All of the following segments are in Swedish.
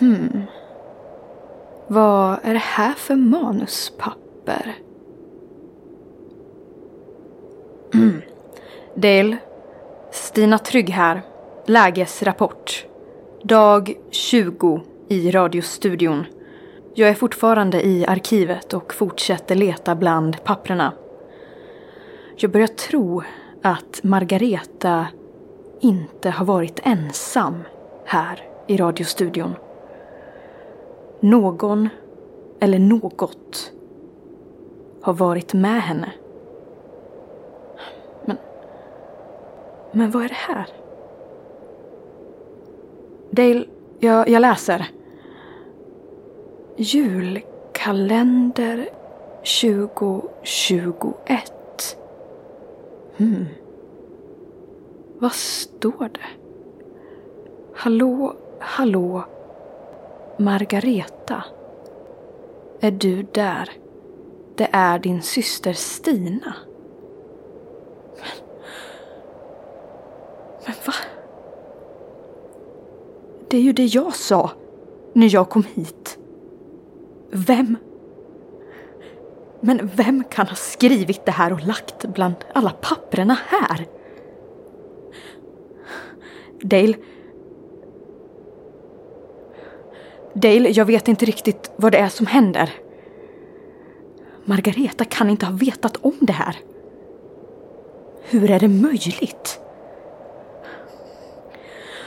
Hmm. Vad är det här för manuspapper? Mm. Dale. Stina Trygg här. Lägesrapport. Dag 20 i radiostudion. Jag är fortfarande i arkivet och fortsätter leta bland papprena. Jag börjar tro att Margareta inte har varit ensam här i radiostudion. Någon eller något har varit med henne. Men, men vad är det här? Dale, jag, jag läser. Julkalender 2021. Hmm. Vad står det? Hallå, hallå, Margareta. Är du där? Det är din syster Stina. Men, men va? Det är ju det jag sa när jag kom hit. Vem? Men vem kan ha skrivit det här och lagt bland alla papperna här? Dale. Dale, jag vet inte riktigt vad det är som händer. Margareta kan inte ha vetat om det här. Hur är det möjligt?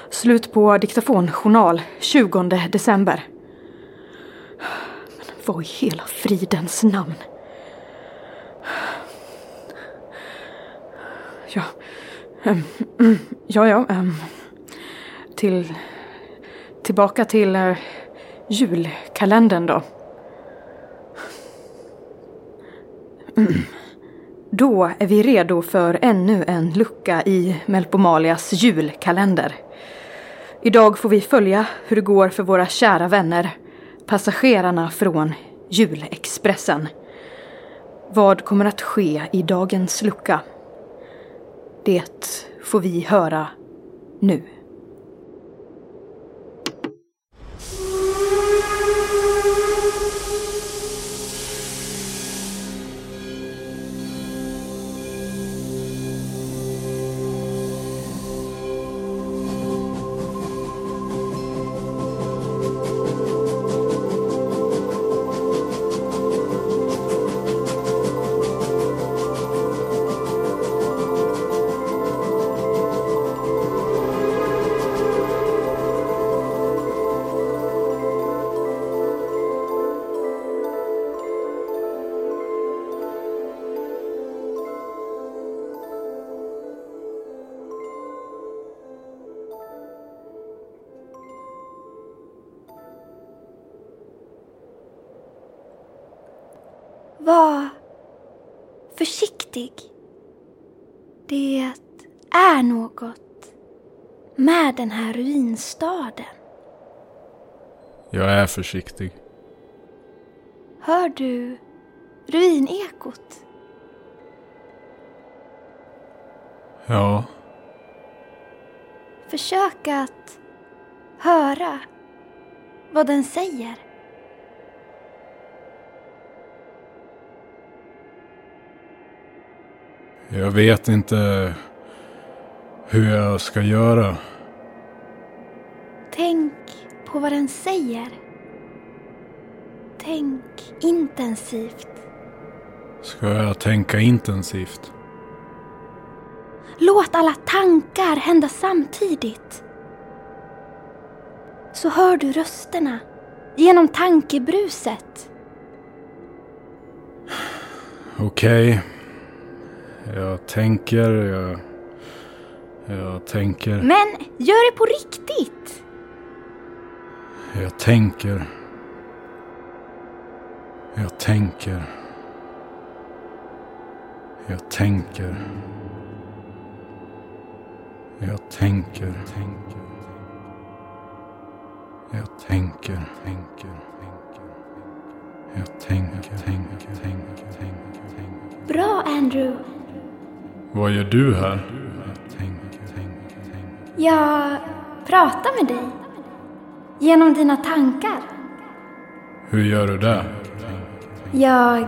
Slut på diktafonjournal 20 december. Men vad i hela fridens namn? Ja, ähm, ja, ja. Ähm, till... Tillbaka till Äh, julkalendern då. Mm. Då är vi redo för ännu en lucka i Melpomalias julkalender. Idag får vi följa hur det går för våra kära vänner, passagerarna från Julexpressen. Vad kommer att ske i dagens lucka? Det får vi höra nu. Var försiktig. Det är något med den här ruinstaden. Jag är försiktig. Hör du ruinekot? Ja, Försök att höra vad den säger. Jag vet inte hur jag ska göra. Tänk på vad den säger. Tänk intensivt. Ska jag tänka intensivt? Låt alla tankar hända samtidigt. Så hör du rösterna genom tankebruset. Okej. Jag tänker, jag... Jag tänker, Men gör det på riktigt! jag tänker. Jag tänker. Jag tänker. Jag tänker, tänker. Jag tänker, tänker, tänker. Jag tänker, tänker, tänker, tänker, tänker. Bra Andrew. Vad gör du här? Jag tänker, tänker, tänker. Jag pratar med dig. Genom dina tankar. Hur gör du det? Jag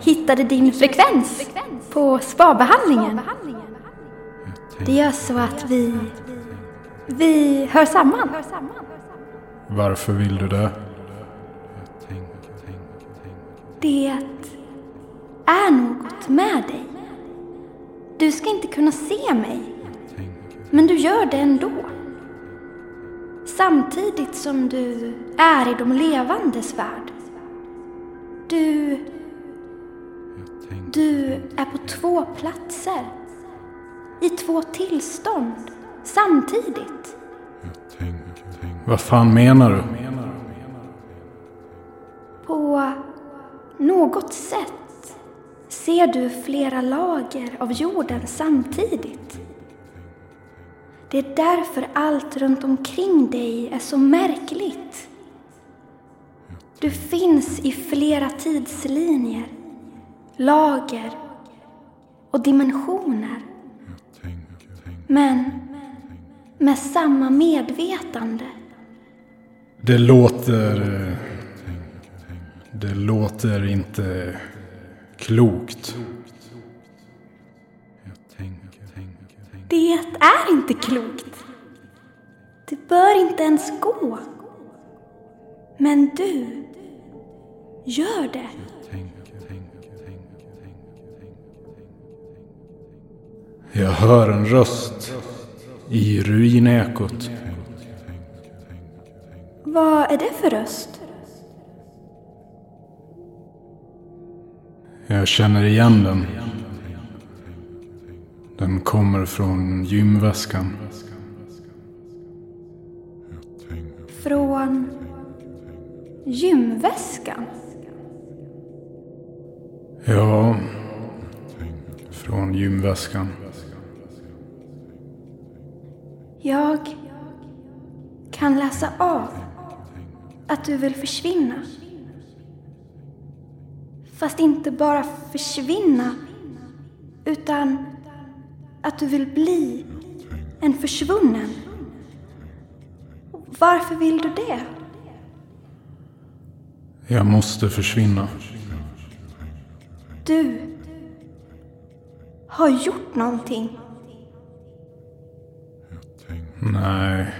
hittade din frekvens på spabehandlingen. Det gör så att vi... Vi hör samman. Varför vill du det? Det är något med dig. Du ska inte kunna se mig. Men du gör det ändå. Samtidigt som du är i de levandes värld. Du... Du är på två platser. I två tillstånd. Samtidigt. Vad fan menar du? På något sätt ser du flera lager av jorden samtidigt. Det är därför allt runt omkring dig är så märkligt. Du finns i flera tidslinjer, lager och dimensioner. Men med samma medvetande. Det låter... Eh, det låter inte klokt. Det är inte klokt. Det bör inte ens gå. Men du gör det. Jag hör en röst i ruinekot. Vad är det för röst? Jag känner igen den. Den kommer från gymväskan. Från gymväskan? Ja, från gymväskan. Jag kan läsa av att du vill försvinna. Fast inte bara försvinna, utan att du vill bli en försvunnen. Varför vill du det? Jag måste försvinna. Du har gjort någonting. Nej,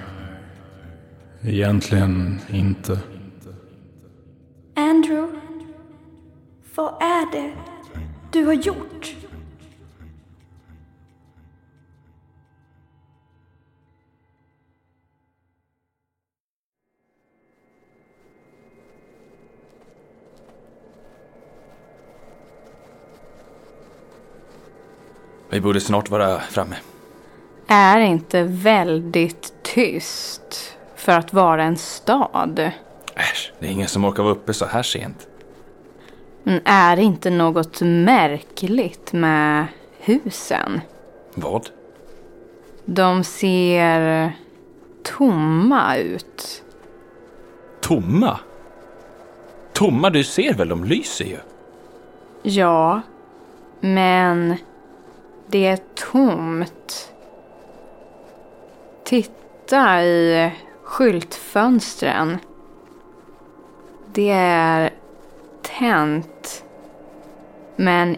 egentligen inte. Andrew, vad är det du har gjort? Vi borde snart vara framme. Är inte väldigt tyst för att vara en stad. Äsch, det är ingen som orkar vara uppe så här sent. Men är inte något märkligt med husen? Vad? De ser tomma ut. Tomma? Tomma? Du ser väl, de lyser ju. Ja, men det är tomt. Titta i skyltfönstren. Det är tänt. Men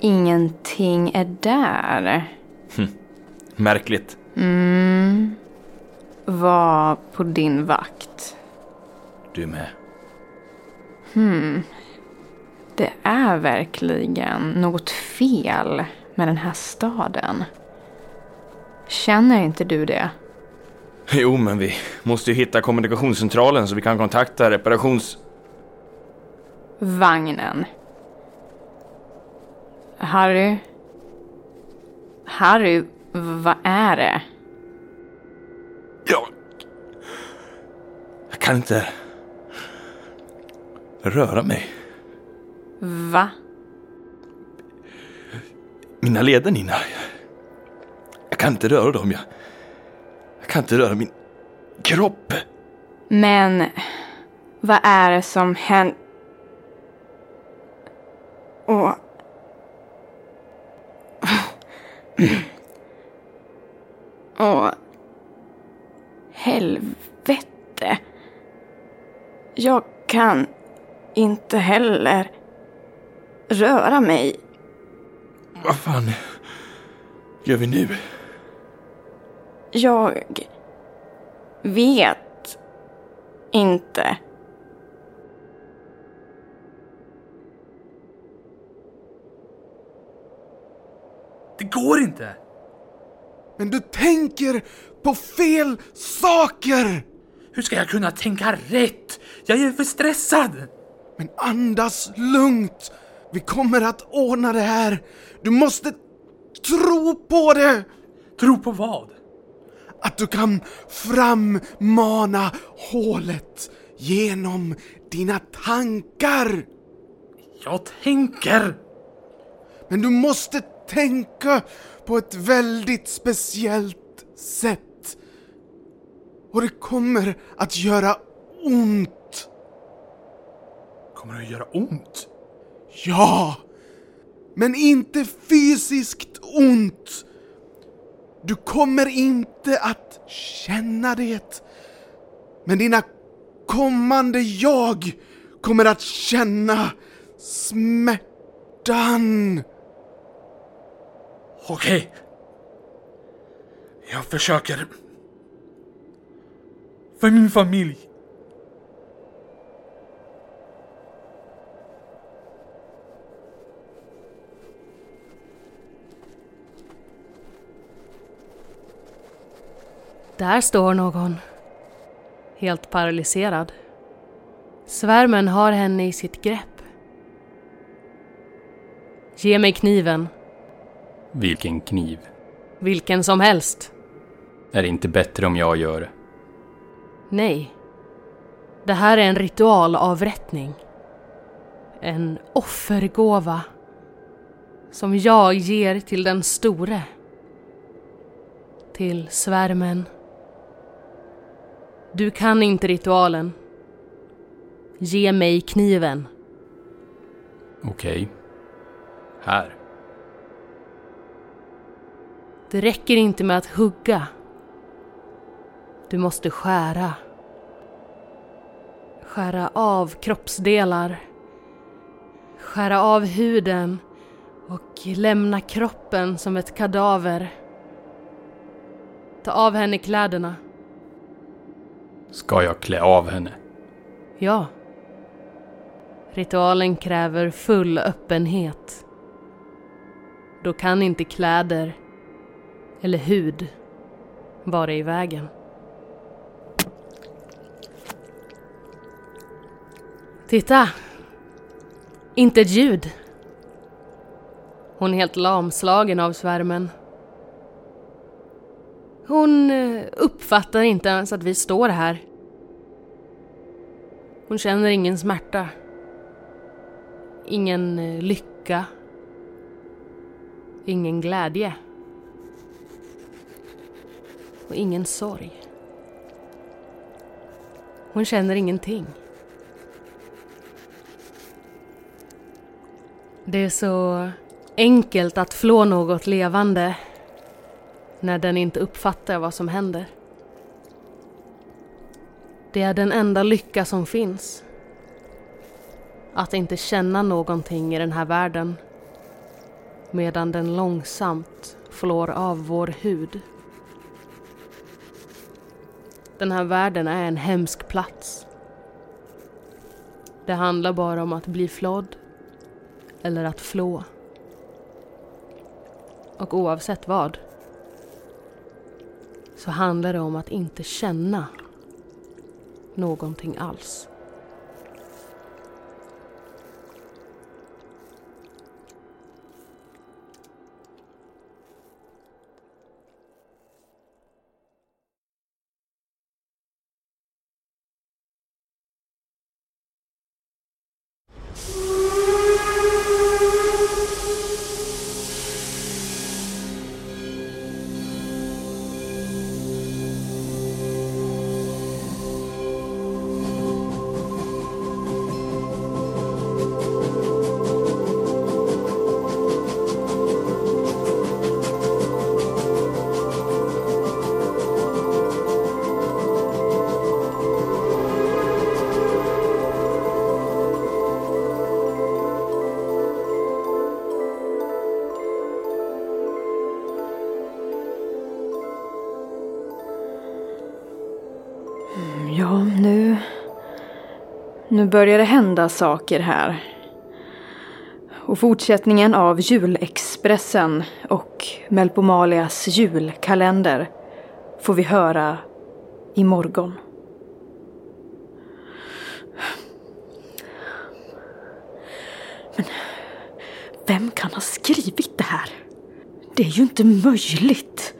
ingenting är där. Märkligt. Mm. Var på din vakt. Du med. Det är verkligen något fel med den här staden. Känner inte du det? Jo, men vi måste ju hitta kommunikationscentralen så vi kan kontakta reparations... Vagnen. Harry? Harry, vad är det? Jag... Jag kan inte... röra mig. Va? Mina leder, Nina. Jag kan inte röra dem. Jag, jag kan inte röra min kropp. Men vad är det som händer? Och... Åh... Helvete. det. Jag kan inte heller röra mig. Vad fan gör vi nu? Jag vet inte. Det går inte! Men du tänker på fel saker! Hur ska jag kunna tänka rätt? Jag är för stressad! Men andas lugnt. Vi kommer att ordna det här. Du måste tro på det! Tro på vad? Att du kan frammana hålet genom dina tankar. Jag tänker! Men du måste tänka på ett väldigt speciellt sätt. Och det kommer att göra ont. Kommer det att göra ont? Ja! Men inte fysiskt ont. Du kommer inte att känna det. Men dina kommande jag kommer att känna smärtan. Okej. Jag försöker. För min familj. Där står någon. Helt paralyserad. Svärmen har henne i sitt grepp. Ge mig kniven. Vilken kniv? Vilken som helst. Är det inte bättre om jag gör det? Nej. Det här är en ritualavrättning. En offergåva. Som jag ger till den store. Till svärmen. Du kan inte ritualen. Ge mig kniven. Okej. Här. Det räcker inte med att hugga. Du måste skära. Skära av kroppsdelar. Skära av huden och lämna kroppen som ett kadaver. Ta av henne kläderna. Ska jag klä av henne? Ja. Ritualen kräver full öppenhet. Då kan inte kläder eller hud vara i vägen. Titta! Inte ett ljud. Hon är helt lamslagen av svärmen. Hon eh, uppfattar inte ens att vi står här. Hon känner ingen smärta. Ingen eh, lycka. Ingen glädje. Och ingen sorg. Hon känner ingenting. Det är så enkelt att flå något levande när den inte uppfattar vad som händer. Det är den enda lycka som finns. Att inte känna någonting i den här världen medan den långsamt flår av vår hud. Den här världen är en hemsk plats. Det handlar bara om att bli flådd eller att flå. Och oavsett vad så handlar det om att inte känna någonting alls. Nu börjar det hända saker här. Och fortsättningen av julexpressen och Melpomalias julkalender får vi höra imorgon. Men vem kan ha skrivit det här? Det är ju inte möjligt.